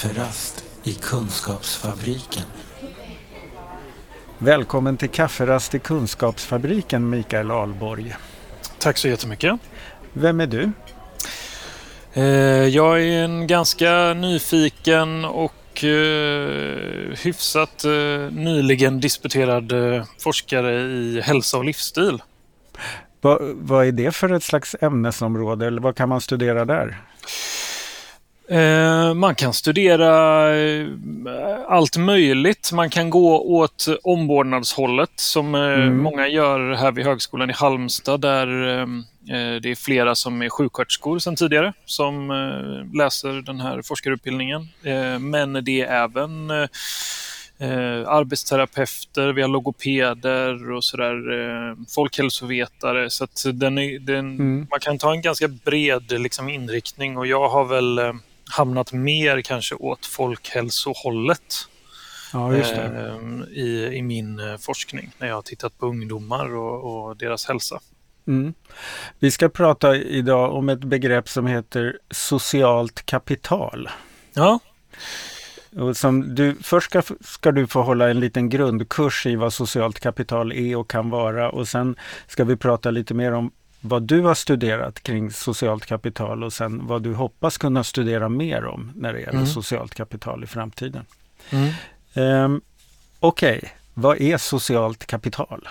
Kafferast i Kunskapsfabriken. Välkommen till Kafferast i Kunskapsfabriken Mikael Alborg. Tack så jättemycket. Vem är du? Eh, jag är en ganska nyfiken och eh, hyfsat eh, nyligen disputerad forskare i hälsa och livsstil. Va, vad är det för ett slags ämnesområde eller vad kan man studera där? Eh, man kan studera eh, allt möjligt. Man kan gå åt omvårdnadshållet som eh, mm. många gör här vid Högskolan i Halmstad där det är flera som är sjuksköterskor sedan tidigare som läser den här forskarutbildningen. Men det är även arbetsterapeuter, vi har logopeder och sådär, folkhälsovetare. Så den är, den, mm. man kan ta en ganska bred liksom, inriktning och jag har väl hamnat mer kanske åt folkhälsohållet ja, eh, i, i min eh, forskning när jag har tittat på ungdomar och, och deras hälsa. Mm. Vi ska prata idag om ett begrepp som heter socialt kapital. Ja. Och som du, först ska, ska du få hålla en liten grundkurs i vad socialt kapital är och kan vara och sen ska vi prata lite mer om vad du har studerat kring socialt kapital och sen vad du hoppas kunna studera mer om när det gäller mm. socialt kapital i framtiden. Mm. Um, Okej, okay. vad är socialt kapital?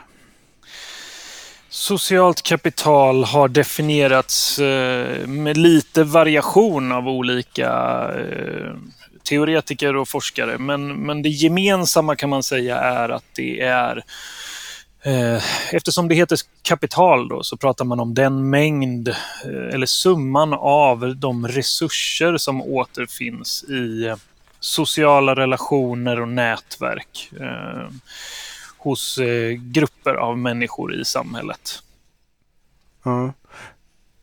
Socialt kapital har definierats eh, med lite variation av olika eh, teoretiker och forskare. Men, men det gemensamma kan man säga är att det är Eh, eftersom det heter kapital då, så pratar man om den mängd eh, eller summan av de resurser som återfinns i eh, sociala relationer och nätverk eh, hos eh, grupper av människor i samhället. Mm.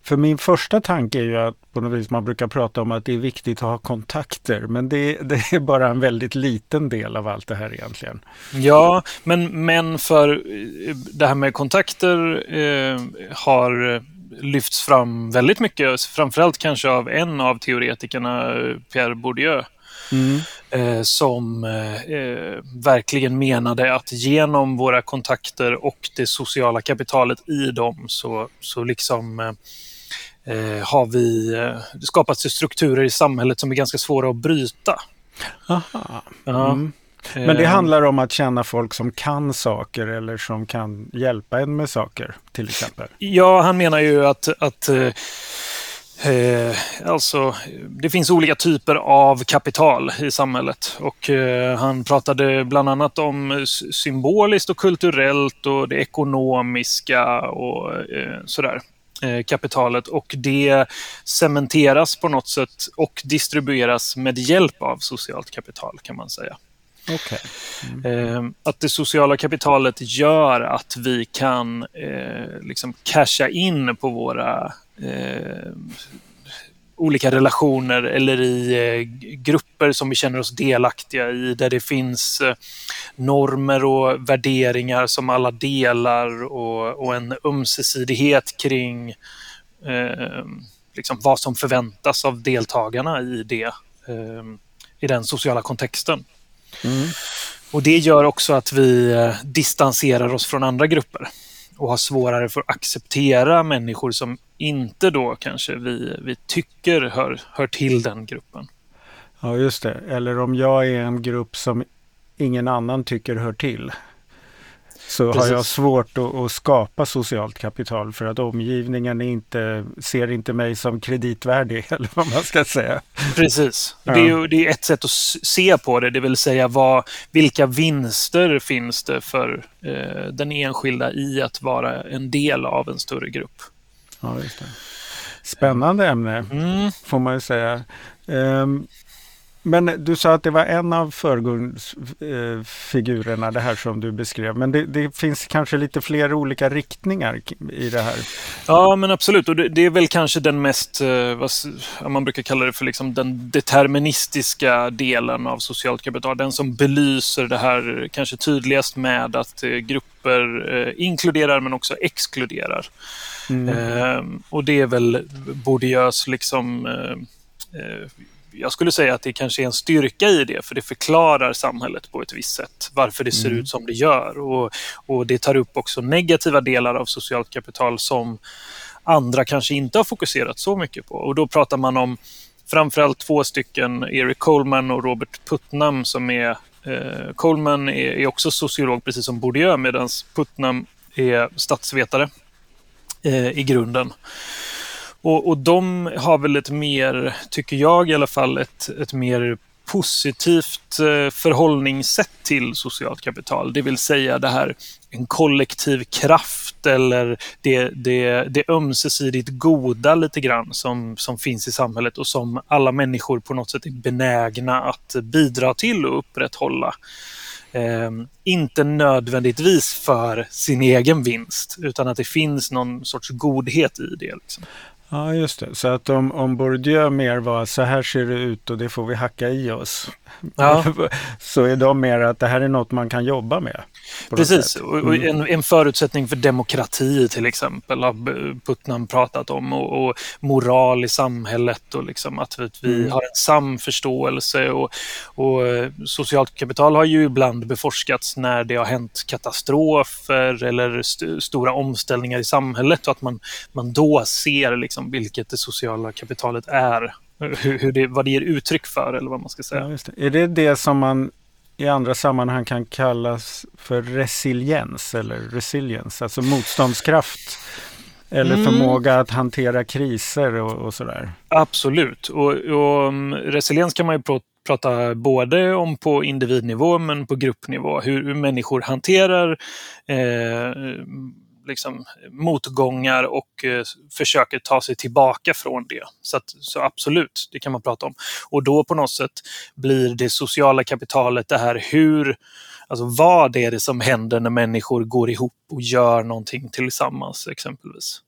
För min första tanke är ju att på något vis man brukar prata om att det är viktigt att ha kontakter. Men det, det är bara en väldigt liten del av allt det här egentligen. Ja, men, men för eh, det här med kontakter eh, har lyfts fram väldigt mycket. Framförallt kanske av en av teoretikerna, Pierre Bourdieu. Mm. Eh, som eh, verkligen menade att genom våra kontakter och det sociala kapitalet i dem så, så liksom eh, har vi eh, skapat strukturer i samhället som är ganska svåra att bryta. Aha. Ja. Mm. Men det eh, handlar om att känna folk som kan saker eller som kan hjälpa en med saker till exempel? Ja, han menar ju att, att eh, Eh, alltså, det finns olika typer av kapital i samhället och eh, han pratade bland annat om symboliskt och kulturellt och det ekonomiska och eh, sådär. Eh, kapitalet och det cementeras på något sätt och distribueras med hjälp av socialt kapital kan man säga. Okay. Mm. Eh, att det sociala kapitalet gör att vi kan eh, liksom casha in på våra eh, olika relationer eller i eh, grupper som vi känner oss delaktiga i, där det finns eh, normer och värderingar som alla delar och, och en ömsesidighet kring eh, liksom vad som förväntas av deltagarna i, det, eh, i den sociala kontexten. Mm. Och Det gör också att vi eh, distanserar oss från andra grupper och har svårare för att acceptera människor som inte då kanske vi, vi tycker hör, hör till den gruppen. Ja, just det. Eller om jag är en grupp som ingen annan tycker hör till. Så Precis. har jag svårt att, att, skapa socialt kapital för att omgivningen inte, ser inte mig som kreditvärdig eller vad man ska säga. Precis. Ja. Det, är, det är ett sätt att se på det, det vill säga vad, vilka vinster finns det för eh, den enskilda i att vara en del av en större grupp. Ja. Spännande ämne mm. får man ju säga. Um, men du sa att det var en av förgrundsfigurerna, det här som du beskrev. Men det, det, finns kanske lite fler olika riktningar i det här? Ja, men absolut. Och det, det är väl kanske den mest, eh, vad man brukar kalla det för liksom den deterministiska delen av socialt kapital. Den som belyser det här kanske tydligast med att eh, grupper eh, inkluderar men också exkluderar. Mm. Eh, och det är väl Bourdieus liksom jag skulle säga att det kanske är en styrka i det, för det förklarar samhället på ett visst sätt, varför det ser mm. ut som det gör. Och, och det tar upp också negativa delar av socialt kapital som andra kanske inte har fokuserat så mycket på. Och då pratar man om framförallt två stycken, Eric Coleman och Robert Putnam, som är eh, Coleman är, är, också sociolog, precis som Bourdieu, medan Putnam är statsvetare eh, i grunden. Och, och de har väl ett mer, tycker jag i alla fall, ett, ett mer positivt eh, förhållningssätt till socialt kapital. Det vill säga det här en kollektiv kraft eller det, det, det ömsesidigt goda lite grann som, som finns i samhället och som alla människor på något sätt är benägna att bidra till och upprätthålla. Eh, inte nödvändigtvis för sin egen vinst utan att det finns någon sorts godhet i det. Liksom. Ja, just det. Så att om, om Bourdieu mer var så här ser det ut och det får vi hacka i oss. Ja. så är de mer att det här är något man kan jobba med. Precis, och, och mm. en, en, förutsättning för demokrati till exempel har Putnam pratat om och, och moral i samhället och liksom att vi, mm. har en samförståelse och, och eh, socialt kapital har ju ibland beforskats när det har hänt katastrofer eller st stora omställningar i samhället och att man, man då ser liksom vilket det sociala kapitalet är hur, hur det, vad det ger uttryck för eller vad man ska säga. Ja, det. Är det det som man i andra sammanhang kan kallas för resiliens eller resilience, alltså motståndskraft eller mm. förmåga att hantera kriser och, och sådär? Absolut, och, och um, resiliens kan man ju prata både om på individnivå men på gruppnivå, hur, hur människor hanterar eh, liksom, motgångar och eh, försöker ta sig tillbaka från det. Så, att, så absolut, det kan man prata om. Och då på något sätt blir det sociala kapitalet det här hur Alltså vad är det som händer när människor går ihop och gör någonting tillsammans exempelvis?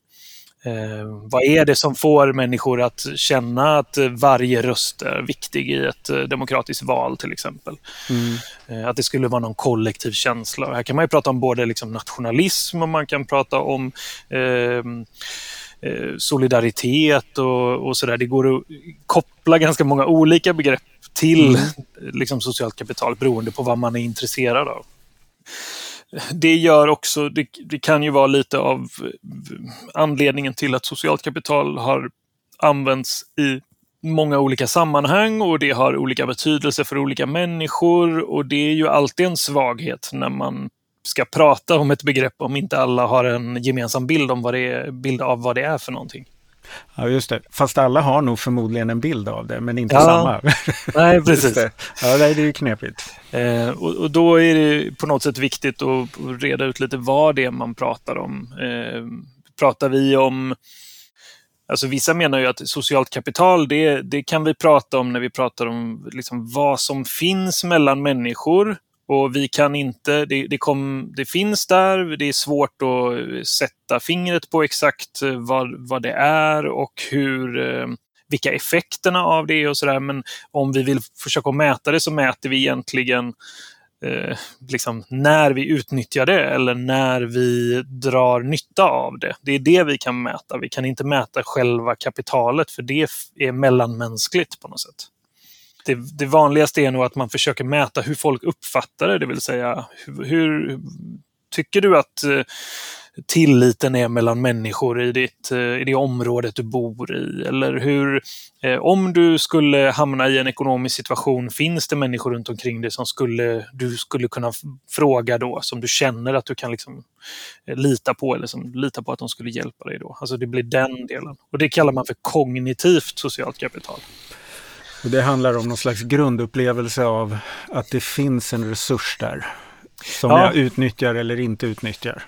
Eh, vad är det som får människor att känna att varje röst är viktig i ett eh, demokratiskt val till exempel? Mm. Eh, att det skulle vara någon kollektiv känsla. Här kan man prata om både liksom nationalism och man kan prata om ehm, eh, solidaritet och, och sådär. Det går att koppla ganska många olika begrepp till mm. liksom, socialt kapital beroende på vad man är intresserad av det gör också, det, det, kan ju vara lite av eh, anledningen till att socialt kapital har använts i många olika sammanhang och det har olika betydelse för olika människor och det är ju alltid en svaghet när man ska prata om ett begrepp om inte alla har en gemensam bild, om vad det är, bild av vad det är för någonting. Ja, just det. Fast alla har nog förmodligen en bild av det, men inte ja. samma. Nej, precis. det. Ja, det är ju knepigt. Eh, och, och, då är det på något sätt viktigt att reda ut lite vad det är man pratar om. Eh, pratar vi om Alltså vissa menar ju att socialt kapital, det, det kan vi prata om när vi pratar om liksom vad som finns mellan människor och vi kan inte, det, det, kom, det, finns där, det är svårt att sätta fingret på exakt eh, vad, vad det är och hur, eh, vilka effekterna av det är och sådär. Men om vi vill försöka mäta det så mäter vi egentligen eh, liksom när vi utnyttjar det eller när vi drar nytta av det. Det är det vi kan mäta. Vi kan inte mäta själva kapitalet för det är mellanmänskligt på något sätt det, det, vanligaste är nog att man försöker mäta hur folk uppfattar det, det vill säga hur, hur tycker du att eh, tilliten är mellan människor i, ditt, eh, i det området du bor i? Eller hur, eh, om du skulle hamna i en ekonomisk situation, finns det människor runt omkring dig som skulle, du skulle kunna fråga då, som du känner att du kan liksom, eh, lita på eller som litar på att de skulle hjälpa dig då? Alltså det blir den delen. Och det kallar man för kognitivt socialt kapital. Och det handlar om någon slags grundupplevelse av att det finns en resurs där. Som ja. jag utnyttjar eller inte utnyttjar.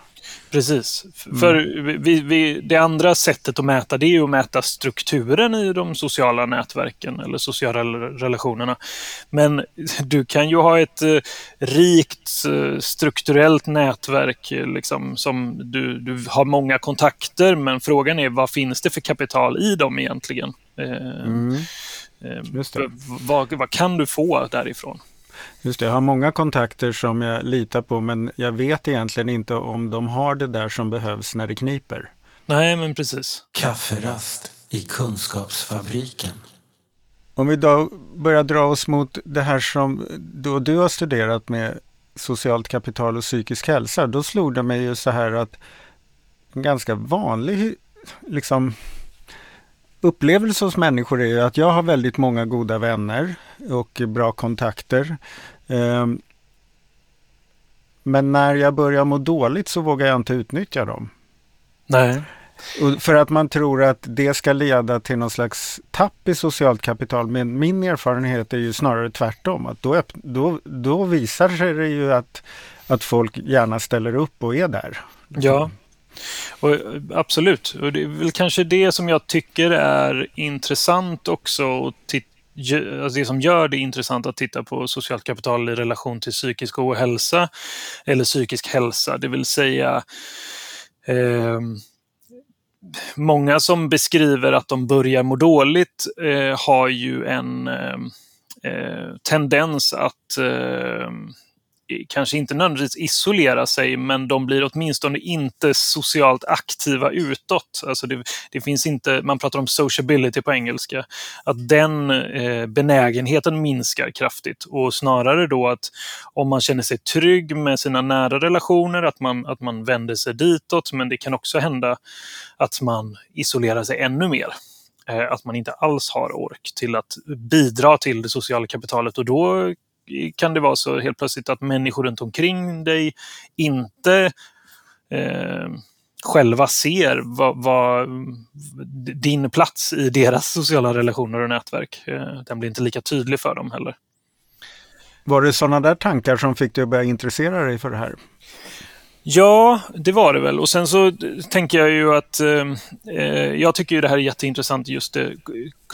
Precis. Mm. För vi, vi, det andra sättet att mäta det är att mäta strukturen i de sociala nätverken eller sociala relationerna. Men du kan ju ha ett eh, rikt eh, strukturellt nätverk liksom, som du, du har många kontakter men frågan är vad finns det för kapital i dem egentligen? Eh, mm. Ehm, vad, vad kan du få därifrån? Just det, jag har många kontakter som jag litar på men jag vet egentligen inte om de har det där som behövs när det kniper. Nej, men precis. Kafferast i Kunskapsfabriken. Om vi då börjar dra oss mot det här som då du har studerat med socialt kapital och psykisk hälsa, då slog det mig ju så här att en ganska vanlig liksom, upplevelse hos människor är att jag har väldigt många goda vänner och bra kontakter. Ehm, men när jag börjar må dåligt så vågar jag inte utnyttja dem. Nej. För att man tror att det ska leda till någon slags tapp i socialt kapital. Men min erfarenhet är ju snarare tvärtom. Att då, då, då visar sig det ju att, att folk gärna ställer upp och är där. Ja, och, absolut. Och det är väl kanske det som jag tycker är intressant också. Att alltså det som gör det intressant att titta på socialt kapital i relation till psykisk ohälsa eller psykisk hälsa, det vill säga eh, många som beskriver att de börjar må dåligt eh, har ju en eh, eh tendens att eh, kanske inte nödvändigtvis isolera sig, men de blir åtminstone inte socialt aktiva utåt. Alltså det, det finns inte, man pratar om sociability på engelska, att den eh, benägenheten minskar kraftigt. Och snarare då att om man känner sig trygg med sina nära relationer, att man, att man vänder sig ditåt, men det kan också hända att man isolerar sig ännu mer. Eh, att man inte alls har ork till att bidra till det sociala kapitalet. Och då kan det vara så helt plötsligt att människor runt omkring dig inte eh, själva ser vad, vad, din plats i deras sociala relationer och nätverk. Eh, den blir inte lika tydlig för dem heller. Var det sådana där tankar som fick dig att börja intressera dig för det här? Ja, det var det väl. Och sen så tänker jag ju att eh, eh, jag tycker ju det här är jätteintressant just det,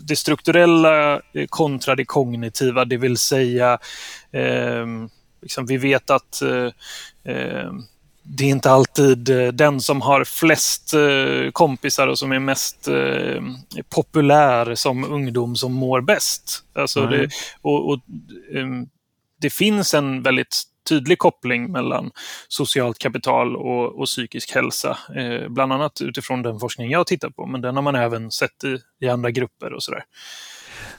det strukturella eh, kontra det kognitiva, det vill säga eh, liksom vi vet att eh, eh, det är inte alltid den som har flest kompisar och som är mest populär som ungdom som mår bäst. Alltså mm. det, och, och ehm, det finns en väldigt tydlig koppling mellan socialt kapital och, och psykisk hälsa. Eh, bland annat utifrån den forskning jag tittar på, men den har man även sett i, i andra grupper och sådär.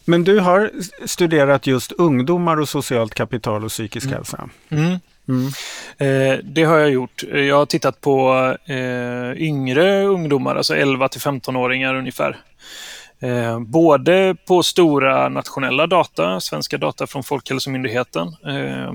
Men du har studerat just ungdomar och socialt kapital och psykisk mm. hälsa. Mm. Mm. Eh, det har jag gjort. Jag har tittat på eh, yngre ungdomar, alltså 11 till 15-åringar ungefär. Eh, både på stora nationella data, svenska data från Folkhälsomyndigheten eh,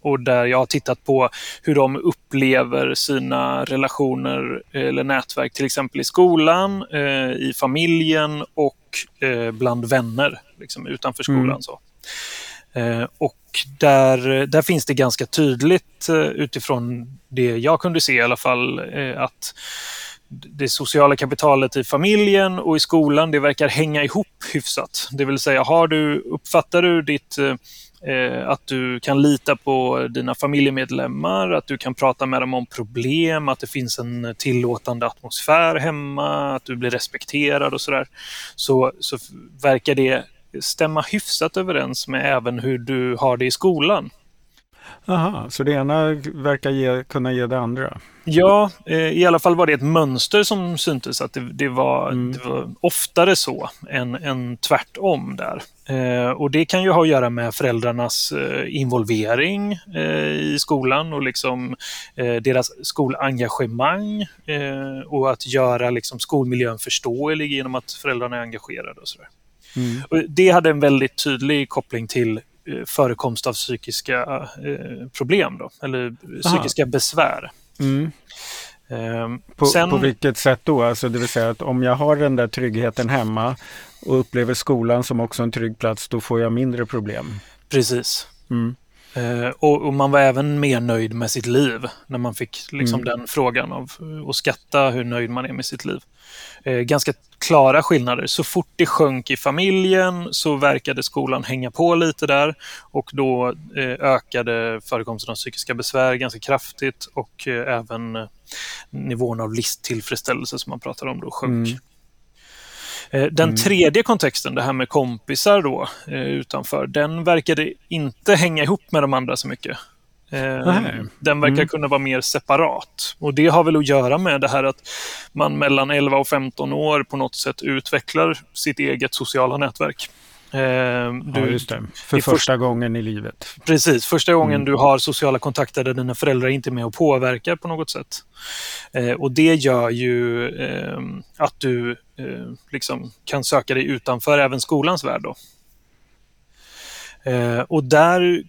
och där jag har tittat på hur de upplever sina relationer eller nätverk, till exempel i skolan, eh, i familjen och eh, bland vänner liksom, utanför skolan. Mm. Så. Eh, och där, där finns det ganska tydligt eh, utifrån det jag kunde se i alla fall att det sociala kapitalet i familjen och i skolan, det verkar hänga ihop hyfsat. Det vill säga, har du, uppfattar du ditt, eh, att du kan lita på dina familjemedlemmar, att du kan prata med dem om problem, att det finns en tillåtande atmosfär hemma, att du blir respekterad och sådär, så, så verkar det stämma hyfsat överens med även hur du har det i skolan. Aha, så det ena verkar ge, kunna ge det andra? Ja, eh, i alla fall var det ett mönster som syntes att det, det, var, mm. det var, oftare så än, än tvärtom där. Eh, och det kan ju ha att göra med föräldrarnas eh, involvering eh, i skolan och liksom eh, deras skolengagemang eh, och att göra liksom skolmiljön förståelig genom att föräldrarna är engagerade och sådär. Mm. Och det hade en väldigt tydlig koppling till förekomst av psykiska eh, problem, då, eller psykiska Aha. besvär. Mm. Um, på, sen, på vilket sätt då? Alltså det vill säga att om jag har den där tryggheten hemma och upplever skolan som också en trygg plats, då får jag mindre problem. Precis. Mm. Uh, och, och, man var även mer nöjd med sitt liv när man fick liksom mm. den frågan av att skatta hur nöjd man är med sitt liv eh, ganska klara skillnader. Så fort det sjönk i familjen så verkade skolan hänga på lite där och då eh, ökade förekomsten av psykiska besvär ganska kraftigt och eh, även eh, nivån av listtillfredsställelse som man pratar om då sjönk. Mm. Eh, den mm. tredje kontexten, det här med kompisar då eh, utanför, den verkade inte hänga ihop med de andra så mycket. Mm. Den verkar mm. kunna vara mer separat. Och Det har väl att göra med det här att man mellan 11 och 15 år på något sätt utvecklar sitt eget sociala nätverk. Ehm, du, ja, just det. För första först... gången i livet. Precis, första gången mm. du har sociala kontakter där dina föräldrar inte är med och påverkar på något sätt. Eh, och det gör ju eh, att du eh, liksom kan söka dig utanför även skolans värld. Då. Eh, och där,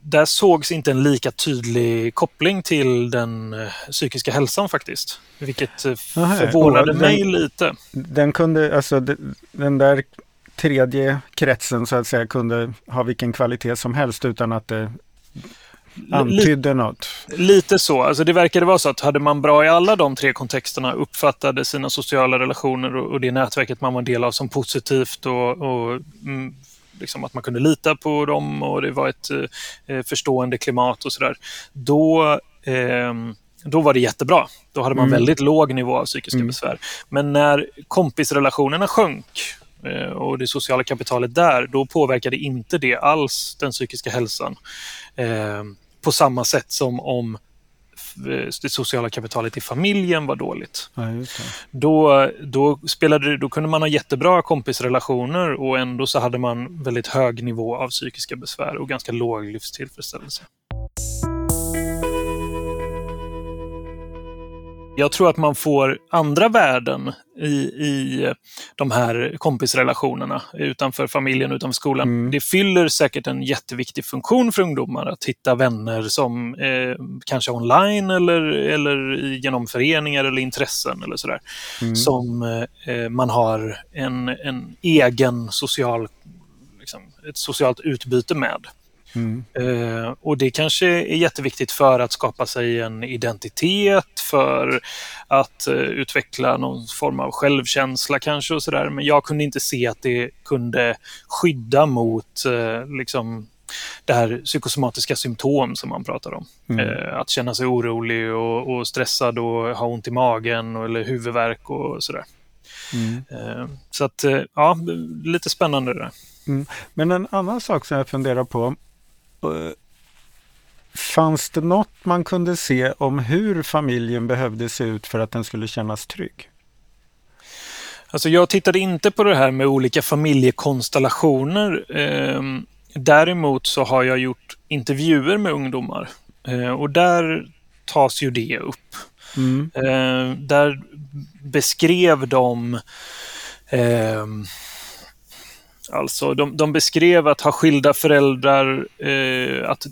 där sågs inte en lika tydlig koppling till den eh, psykiska hälsan faktiskt. Vilket eh, förvånade den, mig lite. Den kunde, alltså den där tredje kretsen så att säga kunde ha vilken kvalitet som helst utan att det antydde något. Lite så. Alltså det verkade vara så att hade man bra i alla de tre kontexterna, uppfattade sina sociala relationer och, och det nätverket man var del av som positivt och, och mm, liksom att man kunde lita på dem och det var ett eh, förstående klimat och sådär. Då eh, då var det jättebra. Då hade man mm. väldigt låg nivå av psykiska mm. besvär. Men när kompisrelationerna sjönk och det sociala kapitalet där, då påverkade inte det alls den psykiska hälsan eh, på samma sätt som om eh, det sociala kapitalet i familjen var dåligt. Ja, då, då, spelade, då kunde man ha jättebra kompisrelationer och ändå så hade man väldigt hög nivå av psykiska besvär och ganska låg livstillfredsställelse. Jag tror att man får andra värden i, i de här kompisrelationerna utanför familjen, utanför skolan. Mm. Det fyller säkert en jätteviktig funktion för ungdomar att hitta vänner som eh, kanske online eller, eller genom föreningar eller intressen eller sådär. Mm. Som eh, man har en, en egen social, liksom, ett socialt utbyte med. Mm. Eh, och det kanske är jätteviktigt för att skapa sig en identitet, för att uh, utveckla någon form av självkänsla kanske och sådär. Men jag kunde inte se att det kunde skydda mot uh, liksom det här psykosomatiska symptom som man pratar om. Mm. Eh, att känna sig orolig och, och, stressad och ha ont i magen och, eller huvudvärk och sådär. Mm. Eh, så att, eh, ja, lite spännande det där. Mm. Men en annan sak som jag funderar på Eh, fanns det något man kunde se om hur familjen behövde se ut för att den skulle kännas trygg? Alltså jag tittade inte på det här med olika familjekonstellationer. Ehm, däremot så har jag gjort intervjuer med ungdomar eh, och där tas ju det upp. Mm. Ehm, där beskrev de ehm, Alltså, de, de beskrev att ha skilda föräldrar, eh, att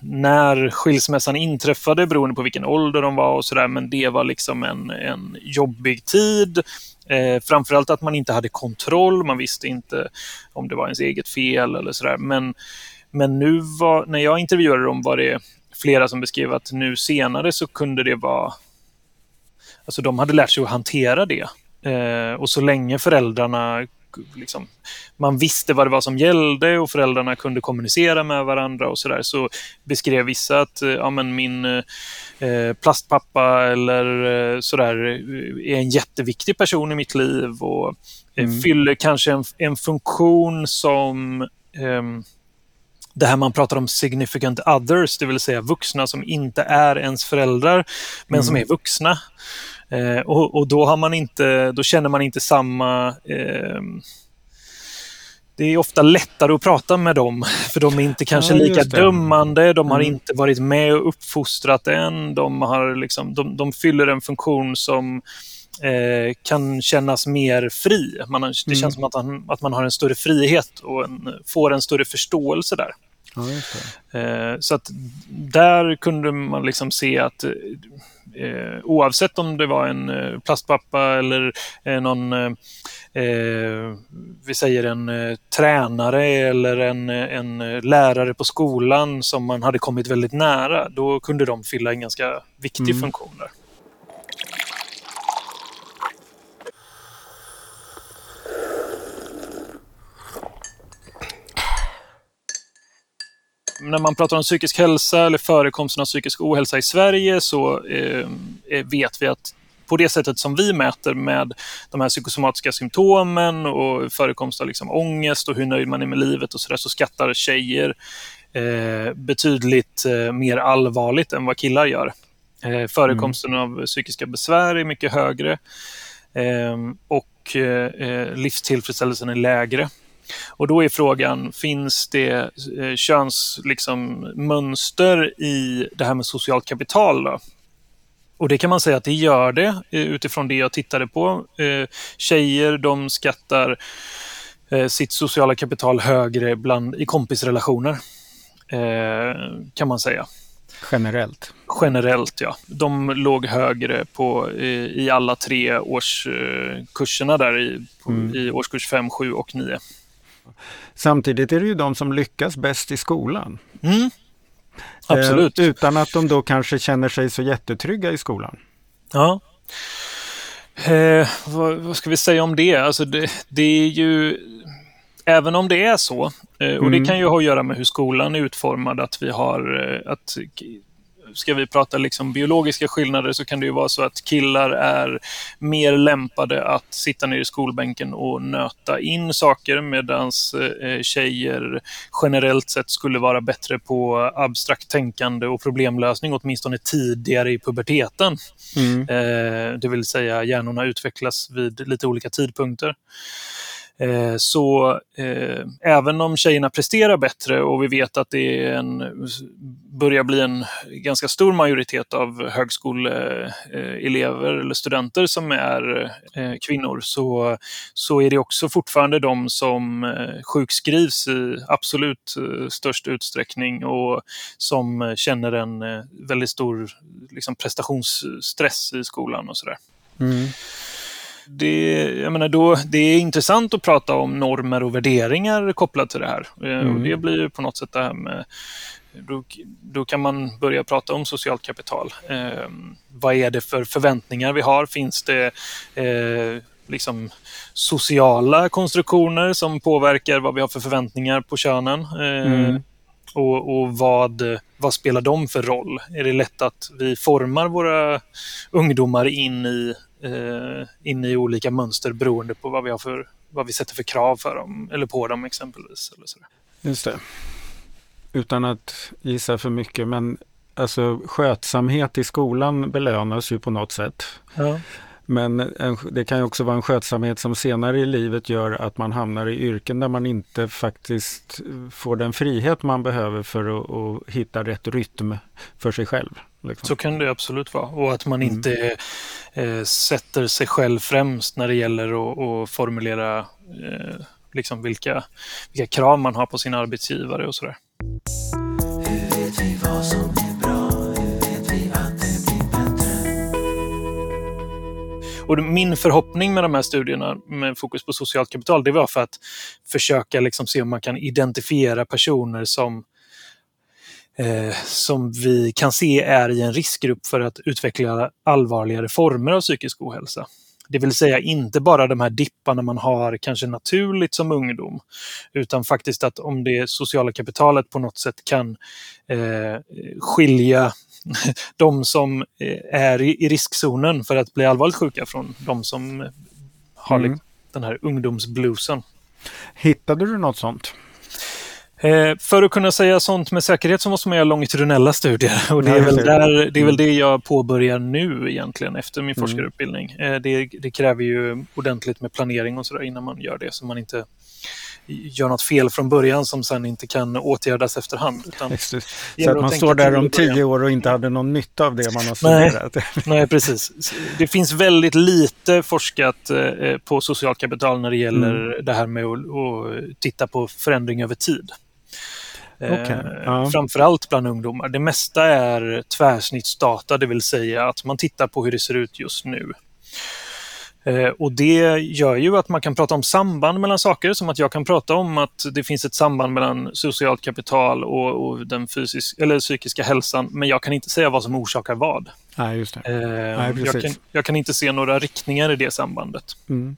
när skilsmässan inträffade, beroende på vilken ålder de var och sådär, men det var liksom en, en jobbig tid. Eh, framförallt att man inte hade kontroll, man visste inte om det var ens eget fel eller sådär. Men, men nu var, när jag intervjuade dem var det flera som beskrev att nu senare så kunde det vara... Alltså de hade lärt sig att hantera det. Eh, och så länge föräldrarna liksom, man visste vad det var som gällde och föräldrarna kunde kommunicera med varandra och sådär. Så beskrev vissa att eh, ja, men min eh, plastpappa eller eh, sådär är en jätteviktig person i mitt liv och eh, mm. fyller kanske en, en funktion som eh, det här man pratar om significant others, det vill säga vuxna som inte är ens föräldrar, men mm. som är vuxna. Eh, och, och, då, har man inte, då känner man inte samma... Eh, det är ofta lättare att prata med dem, för de är inte kanske ja, lika dömande, de har mm. inte varit med och uppfostrat en, de, har liksom, de, de fyller en funktion som eh, kan kännas mer fri. Man det mm. känns som att, han, att man har en större frihet och en, får en större förståelse där. Ja, eh, så att där kunde man liksom se att eh, oavsett om det var en eh, plastpappa eller eh, någon, eh, eh, vi säger en eh, tränare eller en, en lärare på skolan som man hade kommit väldigt nära, då kunde de fylla en ganska viktig mm. funktion där. När man pratar om psykisk hälsa eller förekomsten av psykisk ohälsa i Sverige så eh, eh, vet vi att på det sättet som vi mäter med de här psykosomatiska symptomen och förekomst av liksom ångest och hur nöjd man är med livet och så där, så skattar tjejer eh, betydligt eh, mer allvarligt än vad killar gör. Eh, förekomsten mm. av psykiska besvär är mycket högre eh, och livstillfredsställelsen är lägre. Och då är frågan, finns det eh, könsmönster liksom, i det här med socialt kapital? Då? Och det kan man säga att det gör det eh, utifrån det jag tittade på. Eh, tjejer, de skattar eh, sitt sociala kapital högre bland, i kompisrelationer, kan man säga. Generellt? Generellt, ja. De låg högre på, i, i alla tre årskurserna där i, på, mm. i årskurs 5, 7 och 9. Samtidigt är det ju de som lyckas bäst i skolan. Mm. Absolut. Eh, utan att de då kanske känner sig så jättetrygga i skolan. Ja. Eh, vad, vad, ska vi säga om det? Alltså det, det är ju även om det är så, eh, och det mm. kan ju ha att göra med hur skolan är utformad, att vi har eh, att ska vi prata liksom biologiska skillnader så kan det ju vara så att killar är mer lämpade att sitta ner i skolbänken och nöta in saker medan eh, tjejer generellt sett skulle vara bättre på abstrakt tänkande och problemlösning åtminstone tidigare i puberteten. Mm. Eh, det vill säga hjärnorna utvecklas vid lite olika tidpunkter. Eh, så eh, även om tjejerna presterar bättre och vi vet att det en, börjar bli en ganska stor majoritet av högskoleelever eller studenter som är eh, kvinnor så, så är det också fortfarande de som eh, sjukskrivs i absolut eh, störst utsträckning och som känner en väldigt stor liksom, prestationsstress i skolan och sådär. Mm det, jag menar då, det är intressant att prata om normer och värderingar kopplat till det här. Eh, mm. Och det blir på något sätt det här med då, då, kan man börja prata om socialt kapital. Eh, vad är det för förväntningar vi har? Finns det eh, liksom sociala konstruktioner som påverkar vad vi har för förväntningar på könen? Eh, mm. Och, och, vad, vad spelar de för roll? Är det lätt att vi formar våra ungdomar in i eh, in i olika mönster beroende på vad vi, har för, vad vi sätter för krav för dem, eller på dem exempelvis. Eller så. Just det. Utan att gissa för mycket, men alltså skötsamhet i skolan belönas ju på något sätt. Ja. Men en, det kan ju också vara en skötsamhet som senare i livet gör att man hamnar i yrken där man inte faktiskt får den frihet man behöver för att, att hitta rätt rytm för sig själv. Liksom. Så kan det absolut vara. Och att man mm. inte eh, sätter sig själv främst när det gäller att, att formulera eh, liksom vilka, vilka krav man har på sin arbetsgivare och sådär. Och min förhoppning med de här studierna med fokus på socialt kapital, det var för att försöka liksom se om man kan identifiera personer som eh, som vi kan se är i en riskgrupp för att utveckla allvarligare former av psykisk ohälsa. Det vill säga inte bara de här dipparna man har kanske naturligt som ungdom, utan faktiskt att om det sociala kapitalet på något sätt kan eh, skilja de som eh, är i riskzonen för att bli allvarligt sjuka från de som har mm. den här ungdomsbluesen. Hittade du något sånt? Eh, för att kunna säga sånt med säkerhet så måste man göra longitudinella studier och det är, väl, där, det är väl mm. det jag påbörjar nu egentligen efter min mm. forskarutbildning. Eh, det, det, kräver ju ordentligt med planering och sådär innan man gör det så man inte gör något fel från början som sen inte kan åtgärdas efterhand. Så att man står där om tio år och inte hade någon nytta av det man har studerat. Nej, nej precis. Det finns väldigt lite forskat eh, på socialt kapital när det gäller mm. det här med att, att titta på förändring över tid. Okay. Ja. Framförallt bland ungdomar. Det mesta är tvärsnittsdata, det vill säga att man tittar på hur det ser ut just nu. Eh, och det gör ju att man kan prata om samband mellan saker, som att jag kan prata om att det finns ett samband mellan socialt kapital och, och den fysisk, eller psykiska hälsan, men jag kan inte säga vad som orsakar vad. Nej, just det. Eh, Nej, jag, kan, jag, kan, inte se några riktningar i det sambandet. Mm.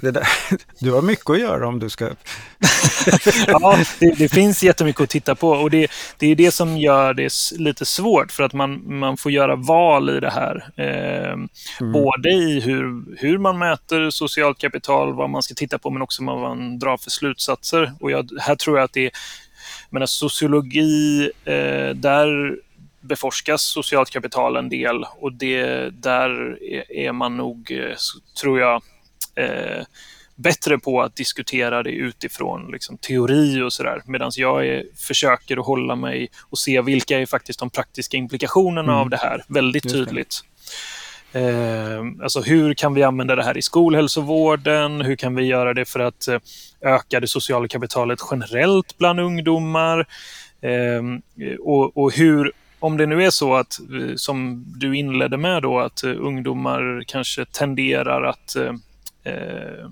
Där, du har mycket att göra om du ska... ja, det, det, finns jättemycket att titta på och det, det är det som gör det lite svårt för att man, man får göra val i det här. Eh, mm. Både i hur, hur man mäter socialt kapital, vad man ska titta på men också vad man drar för slutsatser. Och jag, här tror jag att det är, menar, sociologi, eh, där beforskas socialt kapital en del och det, där är, är man nog, eh, tror jag, eh, bättre på att diskutera det utifrån liksom, teori och sådär. Medan jag är, försöker att hålla mig och se vilka är faktiskt de praktiska implikationerna mm. av det här väldigt tydligt. Eh, alltså hur kan vi använda det här i skolhälsovården? Hur kan vi göra det för att eh, öka det sociala kapitalet generellt bland ungdomar? Eh, och, och hur om det nu är så att, eh, som du inledde med då, att eh, ungdomar kanske tenderar att eh,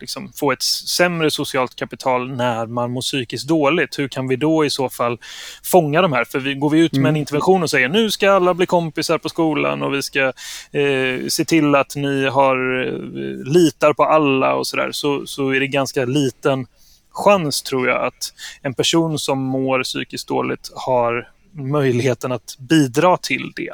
liksom få ett sämre socialt kapital när man mår psykiskt dåligt. Hur kan vi då i så fall fånga de här? För vi, går vi ut med en mm. intervention och säger nu ska alla bli kompisar på skolan och vi ska eh, se till att ni har, eh, litar på alla och sådär, så, så är det ganska liten chans tror jag att en person som mår psykiskt dåligt har möjligheten att bidra till det.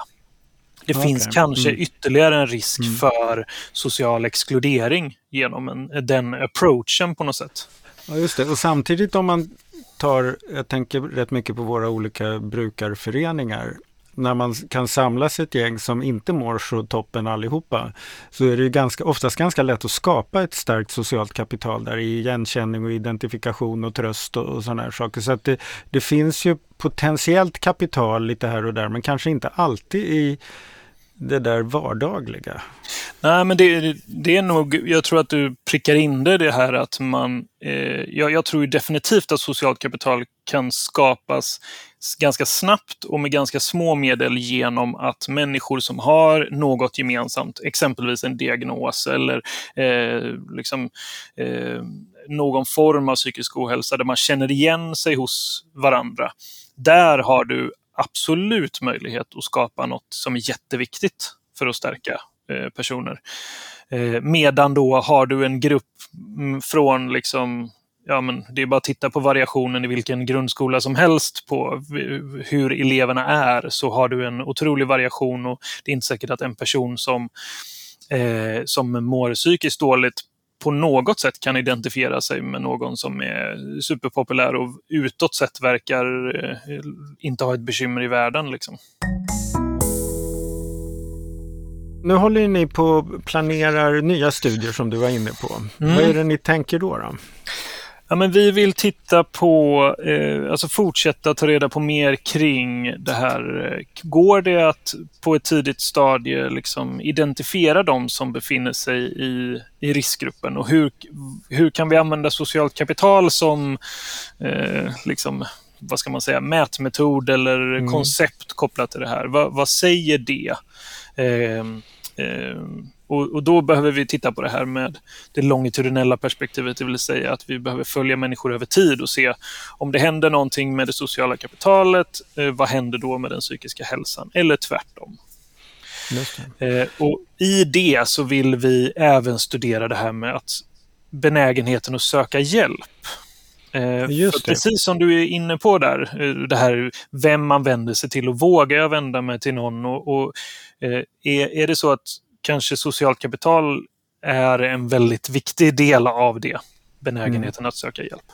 Det okay. finns kanske mm. ytterligare en risk mm. för social exkludering genom en, den approachen på något sätt. Ja, just det. Och samtidigt om man tar, jag tänker rätt mycket på våra olika brukarföreningar, när man kan samlas ett gäng som inte mår så toppen allihopa, så är det ju ganska, oftast ganska lätt att skapa ett starkt socialt kapital där i igenkänning och identifikation och tröst och, och sådana här saker. Så att det, det finns ju potentiellt kapital lite här och där, men kanske inte alltid i det där vardagliga? Nej, men det, det, är nog, jag tror att du prickar in det, det här att man, eh, jag, jag, tror definitivt att socialt kapital kan skapas ganska snabbt och med ganska små medel genom att människor som har något gemensamt, exempelvis en diagnos eller eh, liksom, eh, någon form av psykisk ohälsa där man känner igen sig hos varandra. Där har du absolut möjlighet att skapa något som är jätteviktigt för att stärka eh, personer. Eh, medan då har du en grupp mm, från liksom ja, men det är bara att titta på variationen i vilken grundskola som helst på hur eleverna är, så har du en otrolig variation och det är inte säkert att en person som, eh, som mår psykiskt dåligt på något sätt kan identifiera sig med någon som är superpopulär och utåt sett verkar eh, inte ha ett bekymmer i världen. Liksom. Nu håller ni på och planerar nya studier som du var inne på. Mm. Vad är det ni tänker då? då? Ja, men vi vill titta på, eh, alltså fortsätta ta reda på mer kring det här. Går det att på ett tidigt stadie liksom identifiera de som befinner sig i, i riskgruppen och hur, hur kan vi använda socialt kapital som eh, liksom, vad ska man säga, mätmetod eller mm. koncept kopplat till det här? Va, vad säger det? Eh, eh, och, och, då behöver vi titta på det här med det longitudinella perspektivet, det vill säga att vi behöver följa människor över tid och se om det händer någonting med det sociala kapitalet, eh, vad händer då med den psykiska hälsan? Eller tvärtom. Eh, och I det så vill vi även studera det här med att benägenheten att söka hjälp. Eh, precis som du är inne på där, det här vem man vänder sig till och vågar jag vända mig till någon? Och, och är, är det så att kanske socialt kapital är en väldigt viktig del av det, benägenheten mm. att söka hjälp.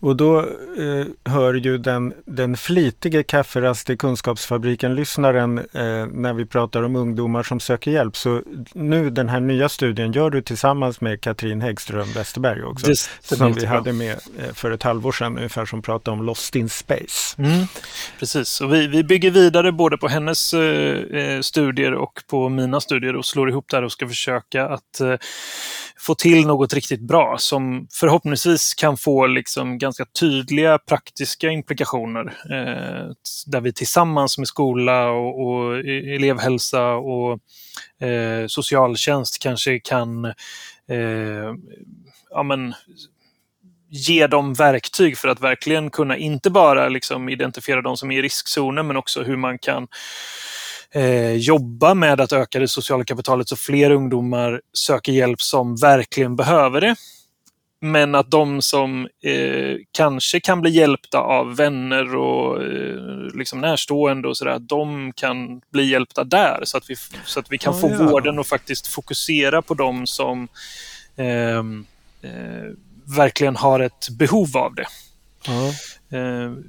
Och då eh, hör ju den, den flitige kafferast i Kunskapsfabriken-lyssnaren eh, när vi pratar om ungdomar som söker hjälp. Så nu den här nya studien gör du tillsammans med Katrin Häggström Westerberg också. Det som vi hade med eh, för ett halvår sedan ungefär som pratade om Lost in Space. Mm, precis, och vi, vi bygger vidare både på hennes eh, eh, studier och på mina studier och slår ihop det här och ska försöka att eh, få till något riktigt bra som förhoppningsvis kan få liksom ganska tydliga praktiska implikationer. Eh, där vi tillsammans med skola och, och e-, elevhälsa och eh, socialtjänst kanske kan eh, ja, men, ge dem verktyg för att verkligen kunna inte bara liksom identifiera de som är i riskzonen men också hur man kan eh, jobba med att öka det sociala kapitalet så fler ungdomar söker hjälp som verkligen behöver det. Men att de som eh, kanske kan bli hjälpta av vänner och eh, liksom närstående och sådär, de kan bli hjälpta där så att vi, så att vi kan oh, få ja. vården och faktiskt fokusera på de som ehm, eh, verkligen har ett behov av det. Oh.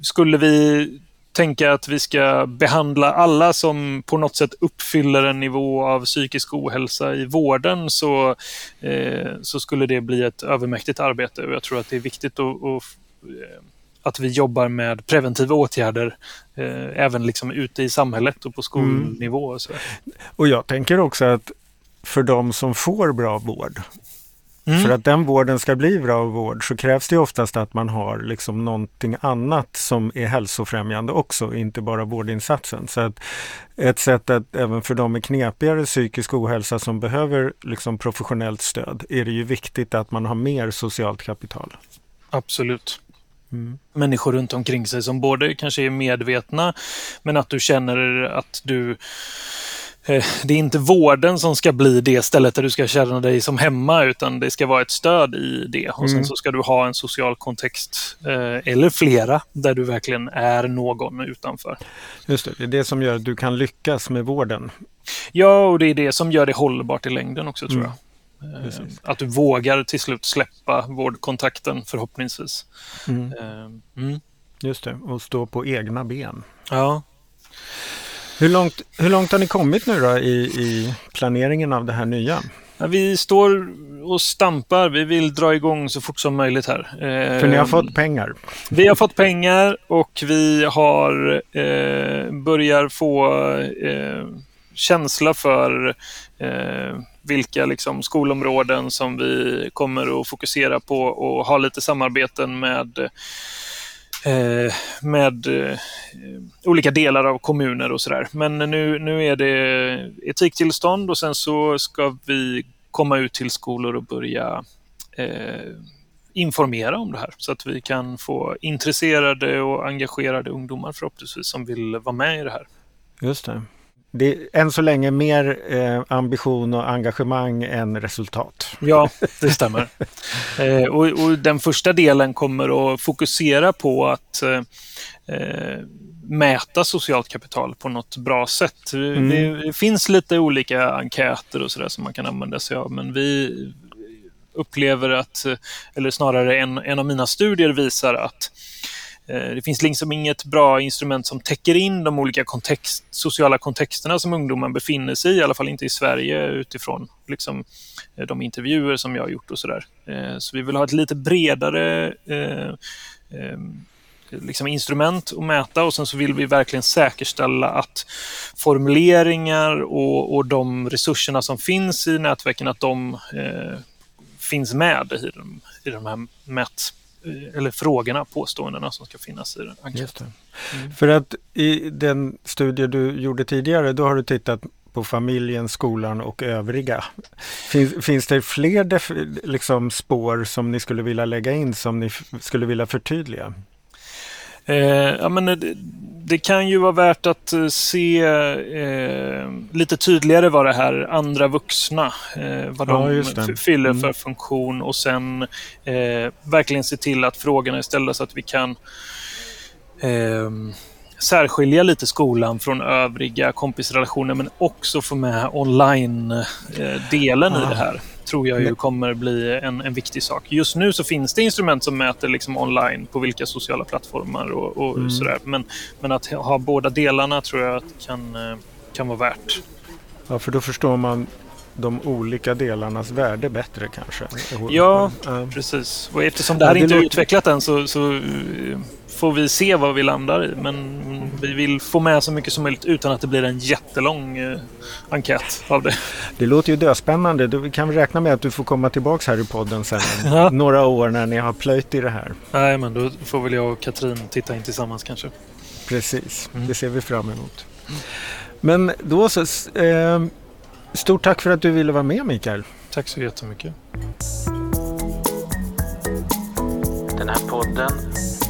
skulle vi tänka att vi ska behandla alla som på något sätt uppfyller en nivå av psykisk ohälsa i vården så, eh, så skulle det bli ett övermäktigt arbete. Och jag tror att det är viktigt att, att, att vi jobbar med preventiva åtgärder eh, även liksom ute i samhället och på skolnivå. Och, så. och jag tänker också att för de som får bra vård Mm. För att den vården ska bli bra vård så krävs det oftast att man har liksom någonting annat som är hälsofrämjande också, inte bara vårdinsatsen. Så att ett sätt att även för de med knepigare psykisk ohälsa som behöver liksom professionellt stöd är det ju viktigt att man har mer socialt kapital. Absolut. Mm. Människor runt omkring sig som både kanske är medvetna men att du känner att du det är inte vården som ska bli det stället där du ska känna dig som hemma, utan det ska vara ett stöd i det. Och sen mm. så ska du ha en social kontext, eh, eller flera, där du verkligen är någon utanför. Just det, det är det som gör att du kan lyckas med vården. Ja, och det är det som gör det hållbart i längden också, tror mm. jag. Eh, Precis. Att du vågar till slut släppa vårdkontakten, förhoppningsvis. Mm. Mm. Just det, och stå på egna ben. Ja. Hur långt, hur långt har ni kommit nu då i, i planeringen av det här nya? Ja, vi står och stampar. Vi vill dra igång så fort som möjligt här. För ni har fått pengar? Vi har fått pengar och vi har eh, börjar få eh, känsla för eh, vilka liksom, skolområden som vi kommer att fokusera på och ha lite samarbeten med Eh, Eh, med eh, olika delar av kommuner och sådär. Men nu, nu är det etiktillstånd och sen så ska vi komma ut till skolor och börja eh, informera om det här så att vi kan få intresserade och engagerade ungdomar förhoppningsvis som vill vara med i det här. Just det det är än så länge mer eh, ambition och engagemang än resultat. Ja, det stämmer. eh, och, och, den första delen kommer att fokusera på att eh, eh mäta socialt kapital på något bra sätt. Mm. Det, det, finns lite olika enkäter och sådär som man kan använda sig av, men vi upplever att, eller snarare en, en av mina studier visar att Eh, Eh, det finns liksom inget bra instrument som täcker in de olika kontext, sociala kontexterna som ungdomar befinner sig i, i alla fall inte i Sverige utifrån liksom, eh, de intervjuer som jag har gjort och sådär. Eh, så vi vill ha ett lite bredare liksom instrument att mäta och sen så vill vi verkligen säkerställa att formuleringar och, och de resurserna som finns i nätverken, att de eh, finns med i de, i de här mät eller frågorna, påståendena som ska finnas i den enkäten. Mm. För att i den studie du gjorde tidigare, då har du tittat på familjen, skolan och övriga. Finns, finns det fler liksom, spår som ni skulle vilja lägga in som ni skulle vilja förtydliga? Eh, ja, men det, det, kan ju vara värt att eh, se eh, lite tydligare vad det här andra vuxna, eh, vad de ja, fyller mm. för funktion och sen eh, verkligen se till att frågorna är ställda så att vi kan eh, särskilja lite skolan från övriga kompisrelationer men också få med online-delen i det här tror jag ju kommer bli en, en viktig sak. Just nu så finns det instrument som mäter liksom online på vilka sociala plattformar och, och mm. sådär. Men, men att ha båda delarna tror jag att kan, eh, kan vara värt. Ja, för då förstår man de olika delarnas värde bättre kanske? Ja, ja. precis. Och eftersom det här ja, det inte är utvecklat än så, så eh, får vi se vad vi landar i. Men vi vill få med så mycket som möjligt utan att det blir en jättelång eh, enkät av det. Det låter ju döspännande. Du kan vi räkna med att du får komma tillbaka här i podden sen ja. några år när ni har plöjt i det här. Nej, men då får väl jag och Katrin titta in tillsammans kanske. Precis, mm. det ser vi fram emot. Men då så, eh, stort tack för att du ville vara med Mikael. Tack så jättemycket. Den här podden